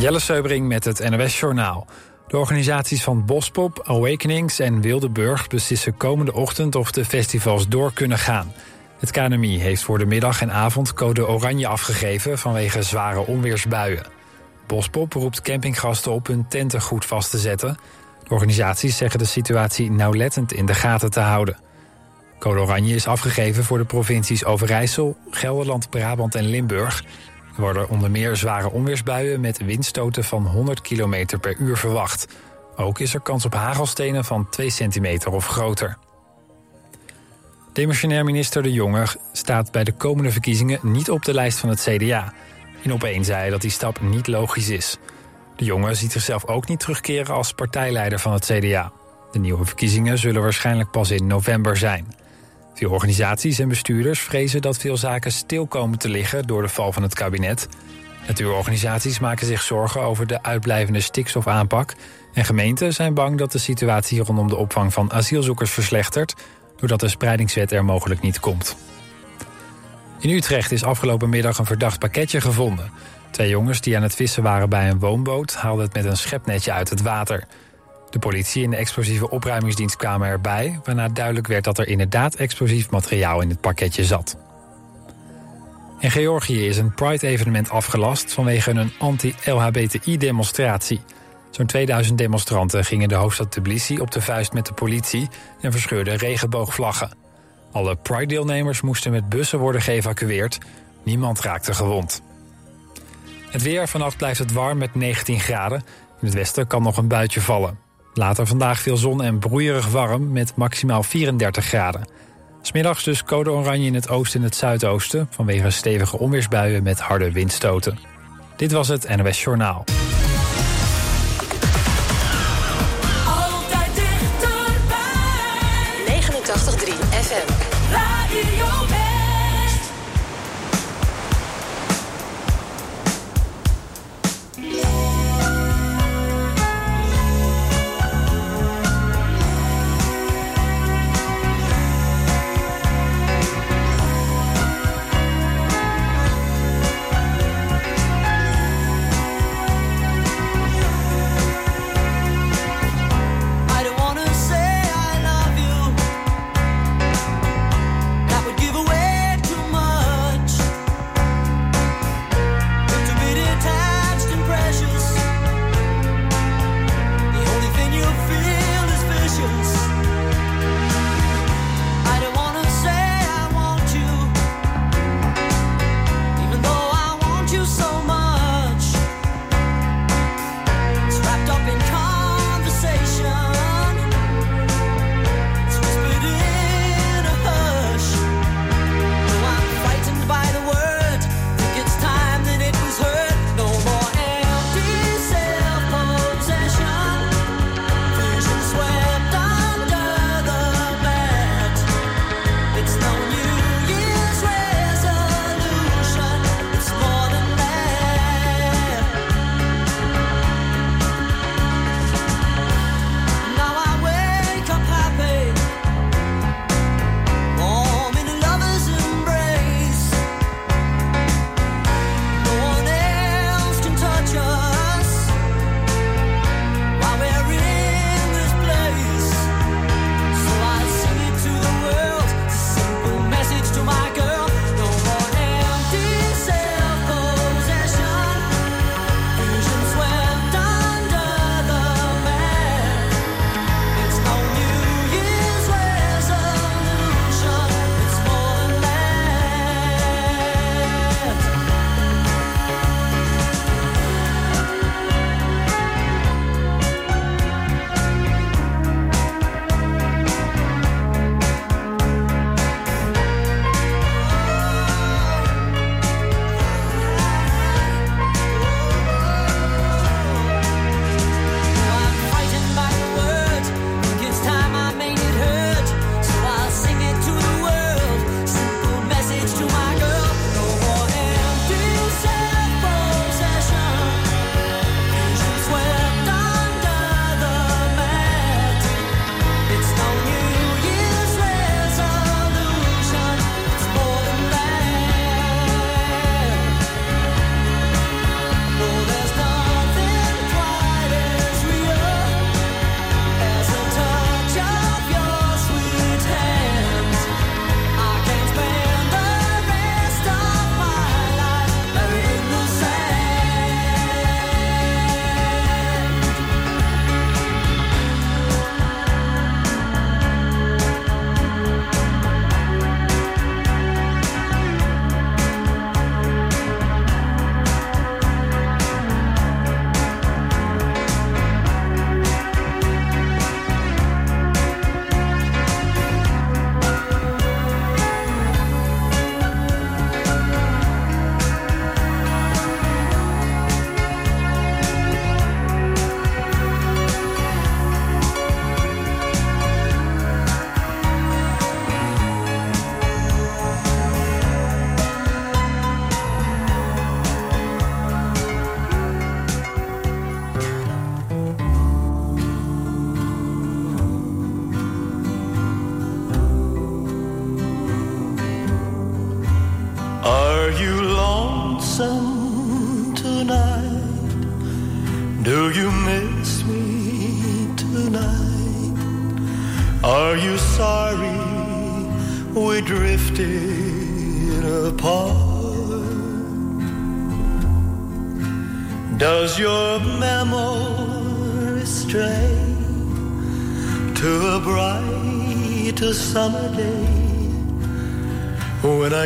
Jelle Seubering met het NOS Journaal. De organisaties van Bospop, Awakenings en Wildeburg beslissen komende ochtend of de festivals door kunnen gaan. Het KNMI heeft voor de middag en avond code oranje afgegeven vanwege zware onweersbuien. Bospop roept campinggasten op hun tenten goed vast te zetten. De organisaties zeggen de situatie nauwlettend in de gaten te houden. Code oranje is afgegeven voor de provincies Overijssel, Gelderland, Brabant en Limburg. Worden onder meer zware onweersbuien met windstoten van 100 km per uur verwacht. Ook is er kans op hagelstenen van 2 centimeter of groter. Demissionair minister De Jonge staat bij de komende verkiezingen niet op de lijst van het CDA. In opeen zei hij dat die stap niet logisch is. De Jonge ziet zichzelf ook niet terugkeren als partijleider van het CDA. De nieuwe verkiezingen zullen waarschijnlijk pas in november zijn. Veel organisaties en bestuurders vrezen dat veel zaken stil komen te liggen door de val van het kabinet. Natuurorganisaties maken zich zorgen over de uitblijvende stikstofaanpak. En gemeenten zijn bang dat de situatie rondom de opvang van asielzoekers verslechtert, doordat de spreidingswet er mogelijk niet komt. In Utrecht is afgelopen middag een verdacht pakketje gevonden. Twee jongens die aan het vissen waren bij een woonboot haalden het met een schepnetje uit het water. De politie en de explosieve opruimingsdienst kwamen erbij... waarna duidelijk werd dat er inderdaad explosief materiaal in het pakketje zat. In Georgië is een Pride-evenement afgelast vanwege een anti-LHBTI-demonstratie. Zo'n 2000 demonstranten gingen de hoofdstad Tbilisi op de vuist met de politie... en verscheurden regenboogvlaggen. Alle Pride-deelnemers moesten met bussen worden geëvacueerd. Niemand raakte gewond. Het weer, vannacht blijft het warm met 19 graden. In het westen kan nog een buitje vallen. Later vandaag veel zon en broeierig warm met maximaal 34 graden. Smiddags dus code oranje in het oosten en het zuidoosten... vanwege stevige onweersbuien met harde windstoten. Dit was het NOS Journaal.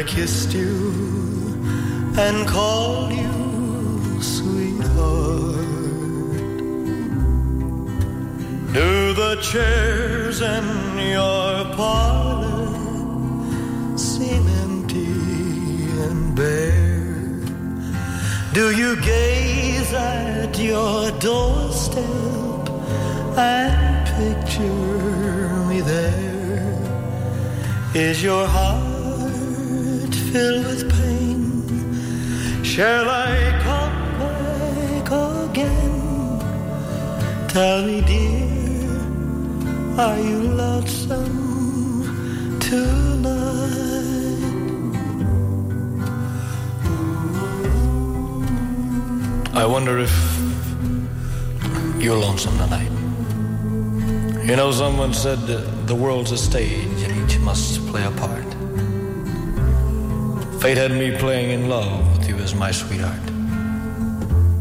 Kissed you and called you sweetheart? Do the chairs in your parlor seem empty and bare? Do you gaze at your doorstep and picture me there? Is your heart filled with pain? Shall I come back again? Tell me, dear, are you lonesome tonight? I wonder if you're lonesome tonight. You know, someone said the world's a stage and each must play a part. Fate had me playing in love with you as my sweetheart.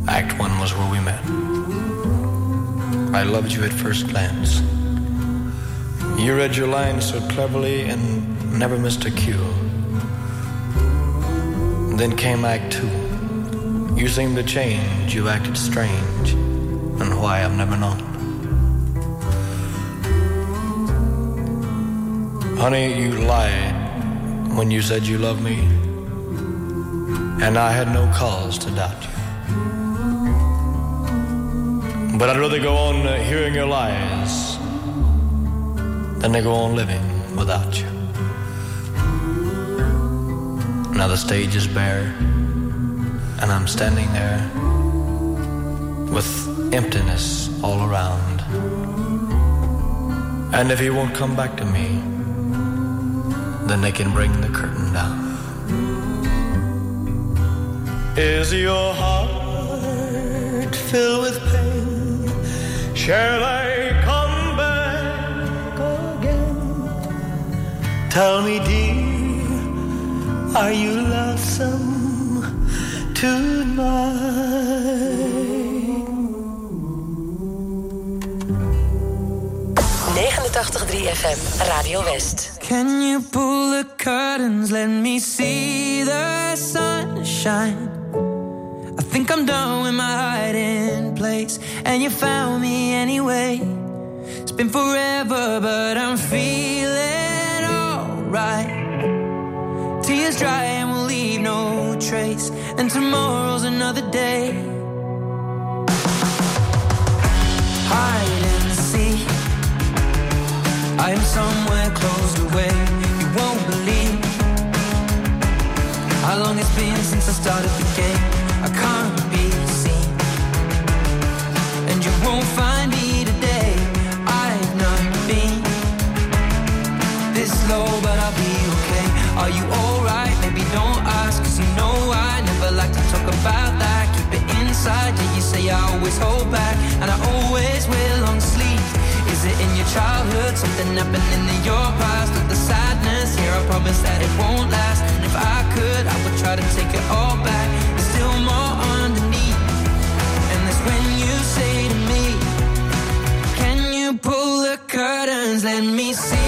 Act one was where we met. I loved you at first glance. You read your lines so cleverly and never missed a cue. Then came Act two. You seemed to change, you acted strange, and why I've never known. Honey, you lied when you said you loved me, and I had no cause to doubt you. But I'd rather go on uh, hearing your lies than to go on living without you. Now the stage is bare, and I'm standing there with emptiness all around. And if he won't come back to me, then they can bring the curtain down. Is your heart filled with pain? Shall I come back again? Tell me, dear, are you lonesome tonight? 89.3 FM, Radio West. Can you pull the curtains? Let me see the sunshine. Think I'm done with my hiding place, and you found me anyway. It's been forever, but I'm feeling alright. Tears dry and we'll leave no trace, and tomorrow's another day. Hide and seek. I am somewhere closed away. You won't believe how long it's been since I started the game. Something happening in your past? Or the sadness here? I promise that it won't last. And if I could, I would try to take it all back. There's still more underneath. And that's when you say to me, Can you pull the curtains? Let me see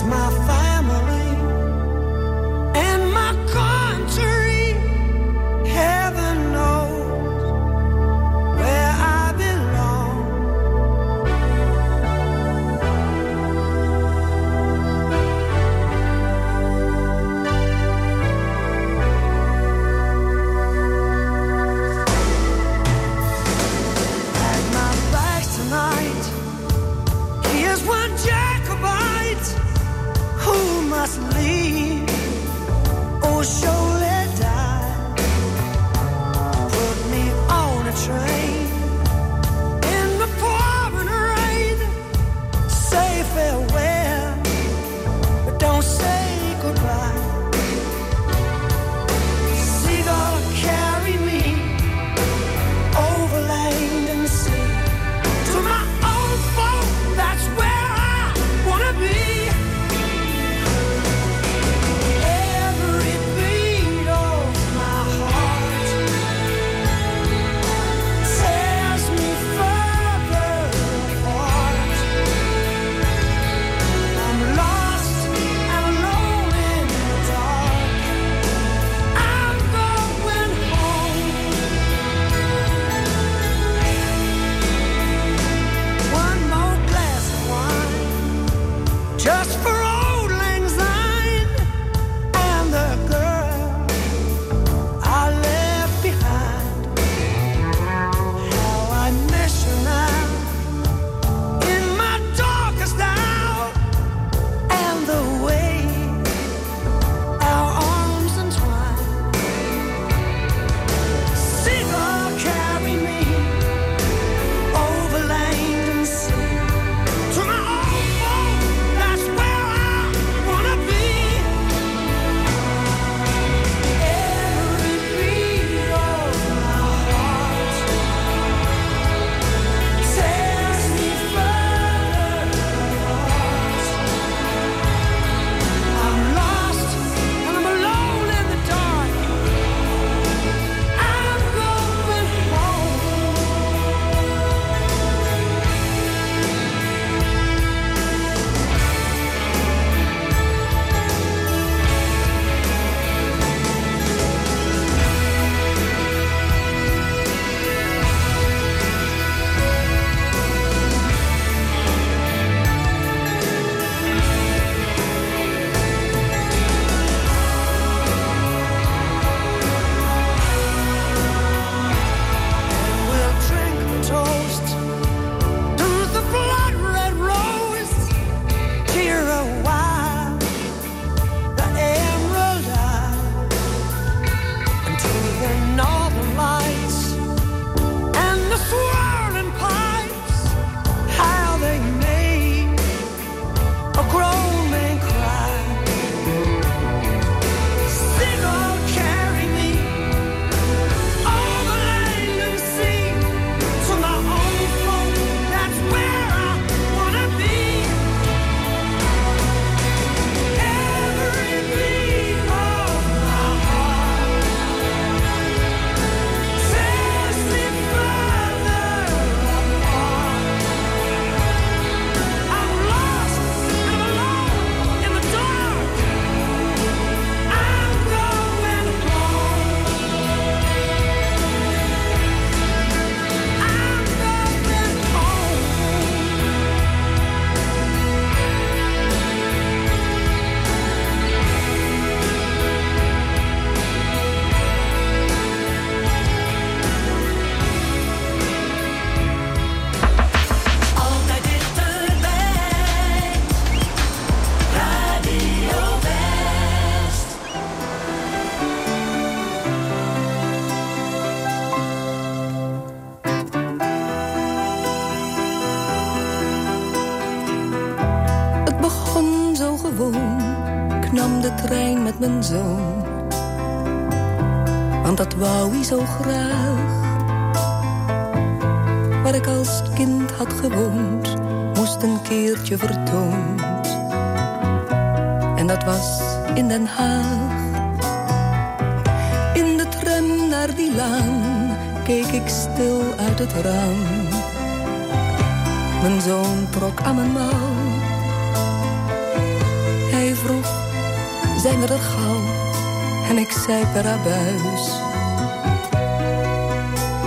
my father.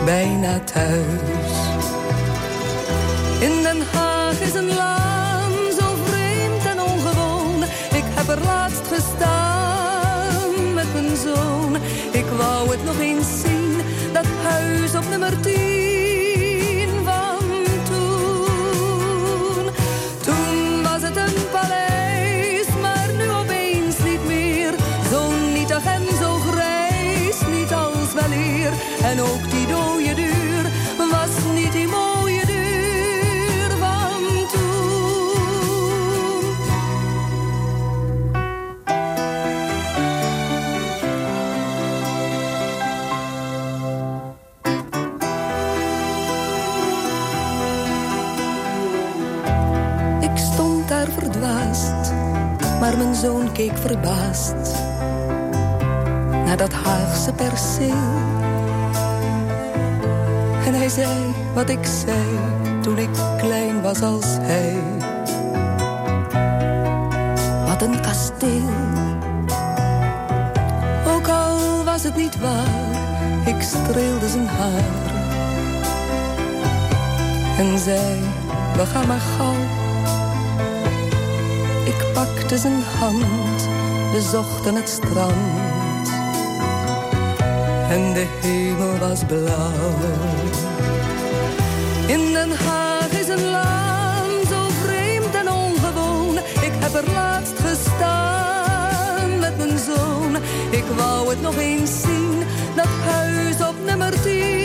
Bijna thuis. In Den Haag is een laan zo vreemd en ongewoon. Ik heb er laatst gestaan met mijn zoon. Ik wou het nog eens zien, dat huis op nummer 10 En ook die dode deur was niet die mooie deur van toen. Ik stond daar verdwaasd, maar mijn zoon keek verbaasd naar dat Haagse perceel. Hij zei wat ik zei toen ik klein was als hij. Wat een kasteel. Ook al was het niet waar, ik streelde zijn haar. En zei, we gaan maar gauw. Ik pakte zijn hand, we zochten het strand. En de hemel was blauw. Ik wou het nog eens zien, dat huis op nummer 10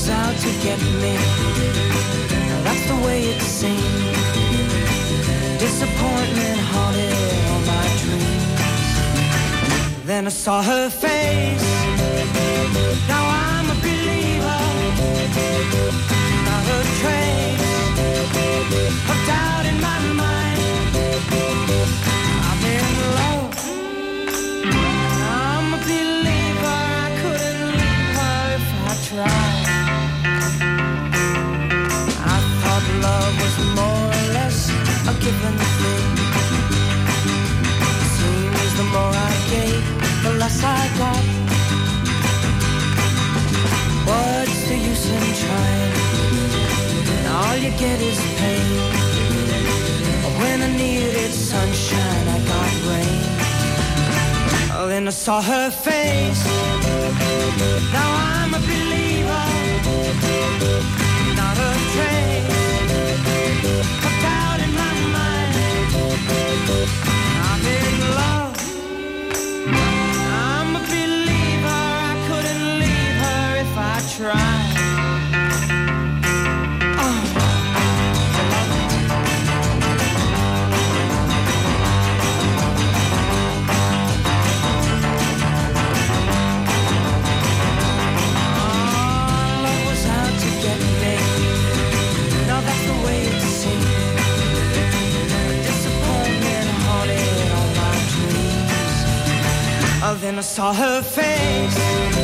was out to get me. That's the way it seemed. Disappointment haunted all my dreams. Then I saw her face. Now I'm a believer. Not a trace. sidewalk. What's the use in trying? All you get is pain. When I needed sunshine, I got rain. Oh, then I saw her face. Now I'm a believer, not a trace. saw her face.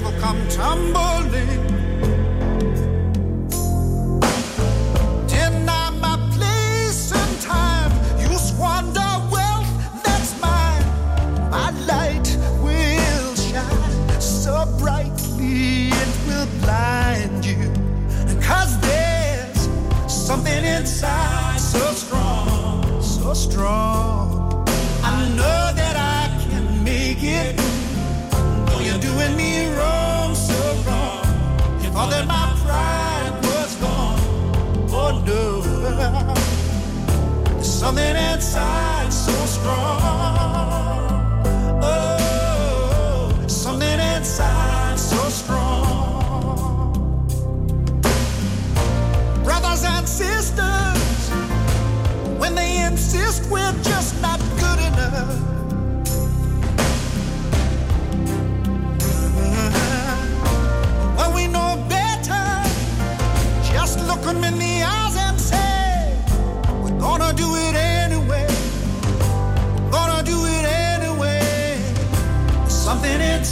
will come tumbling. Deny my place time. You squander wealth that's mine. My light will shine so brightly it will blind you. There's something inside so strong, so strong. something inside so strong.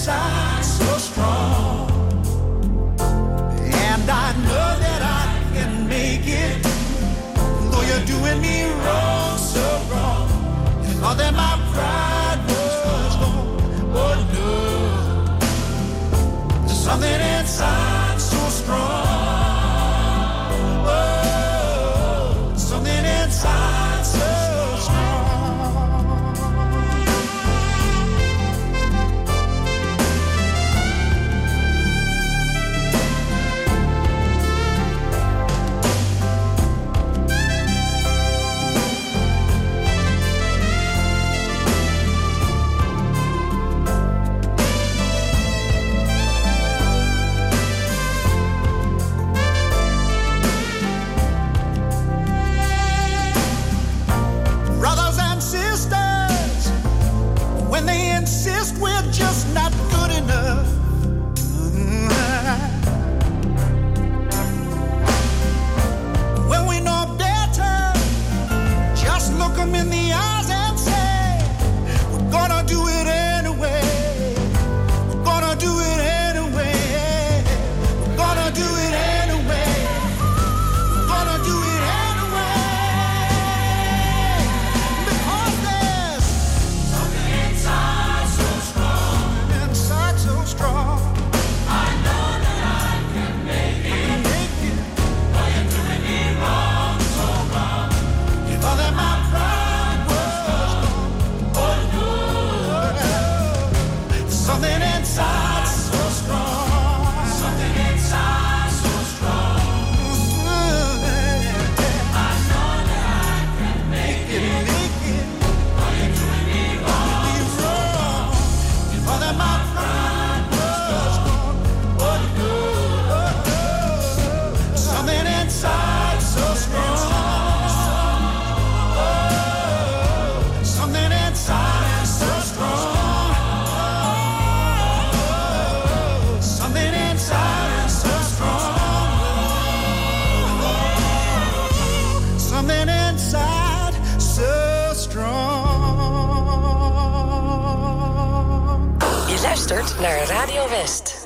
inside so strong. And I know that I can make it, though you're doing me wrong, so wrong. And all that my naar Radio West.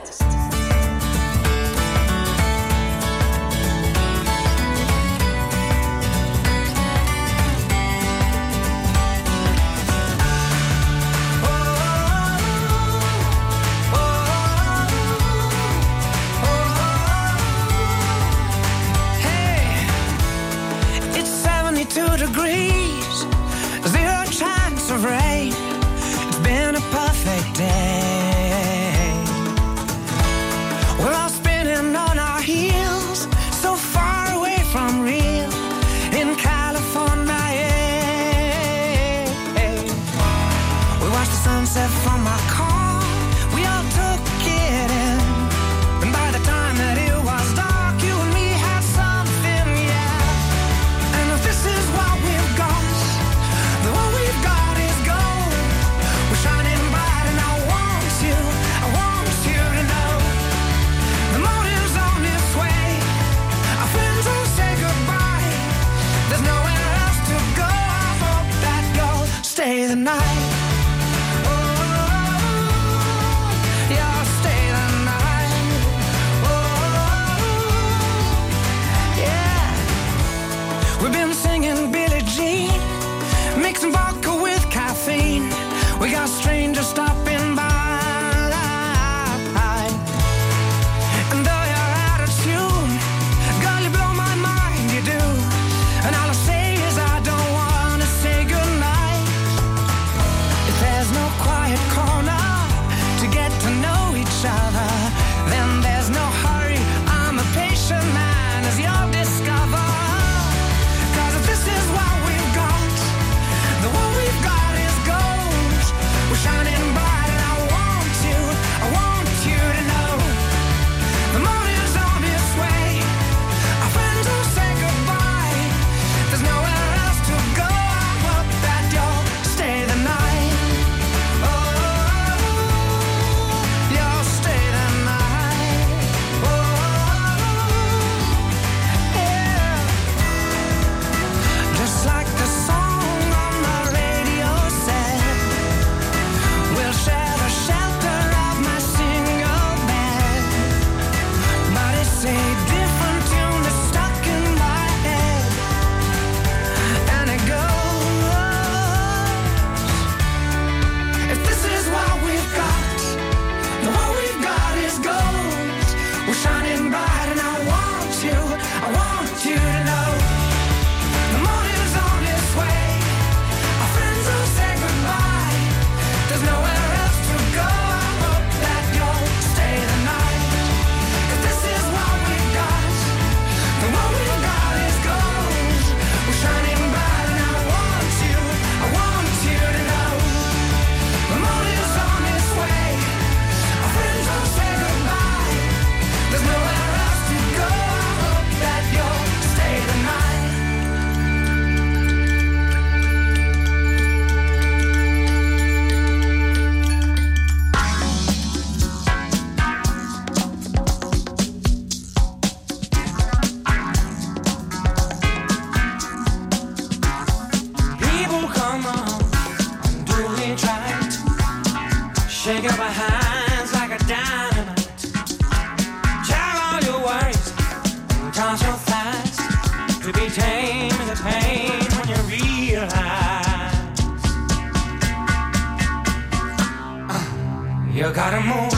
to be pain when you realize uh, you gotta move.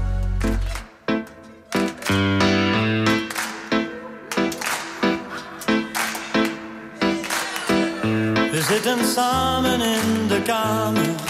samen in de kamer.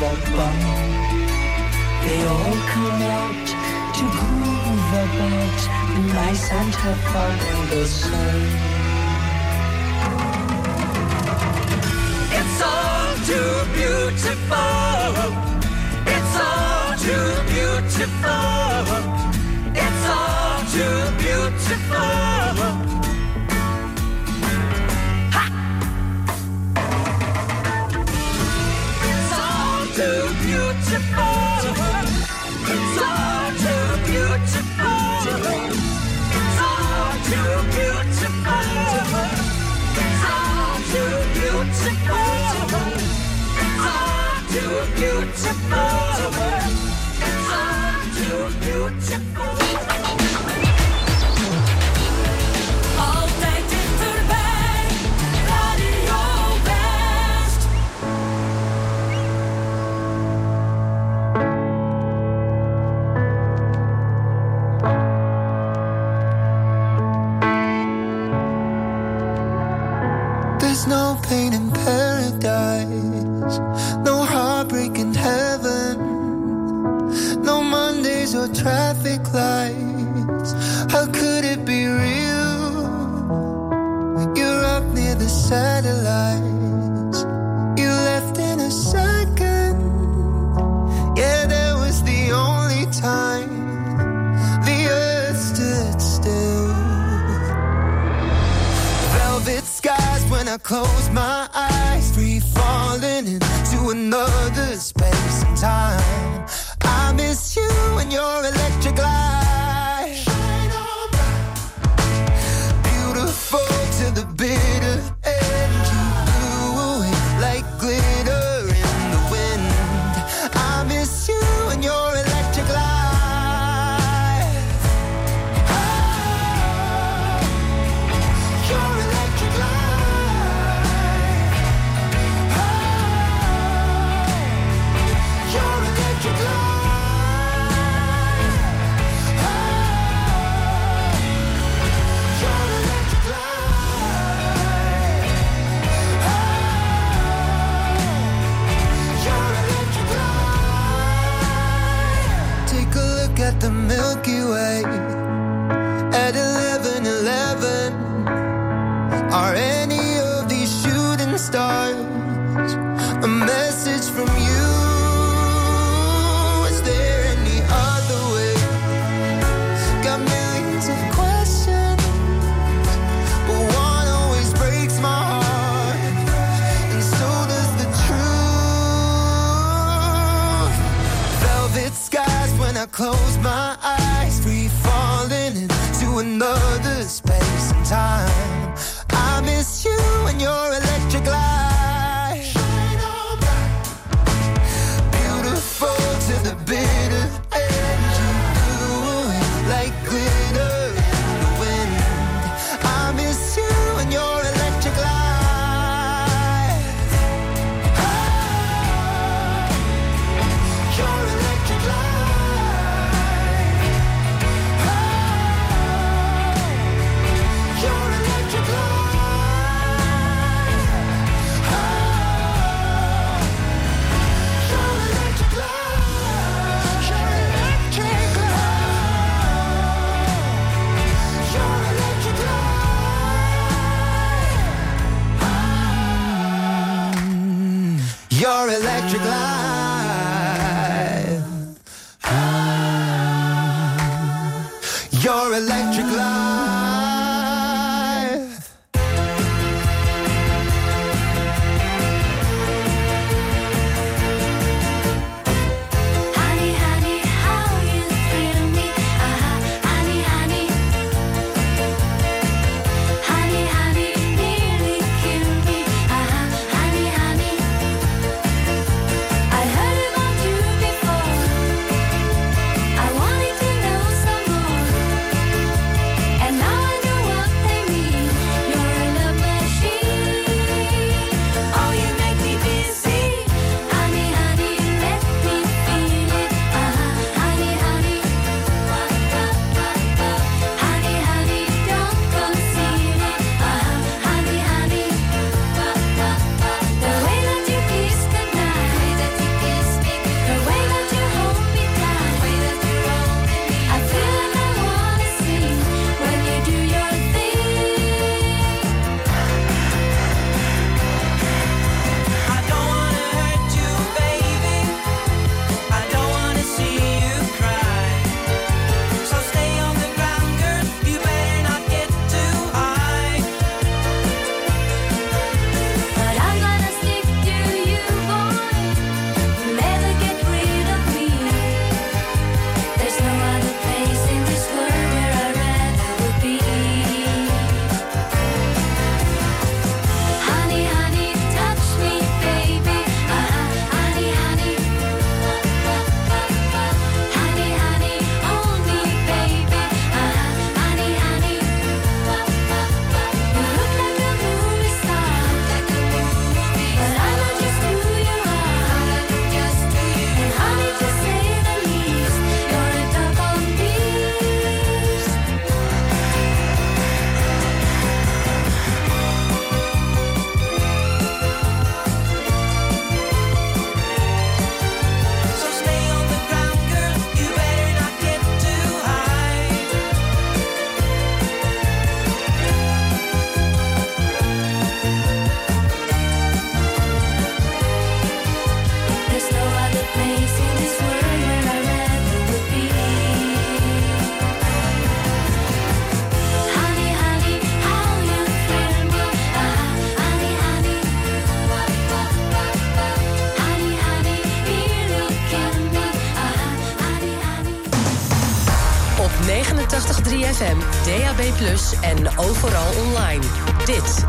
bum. They all come out to groove about, nice and have fun in the sun. It's all too beautiful. It's all too beautiful. It's all too beautiful. beautiful. It's all too beautiful. close my eyes, free falling into another space and time. I miss you and your electric.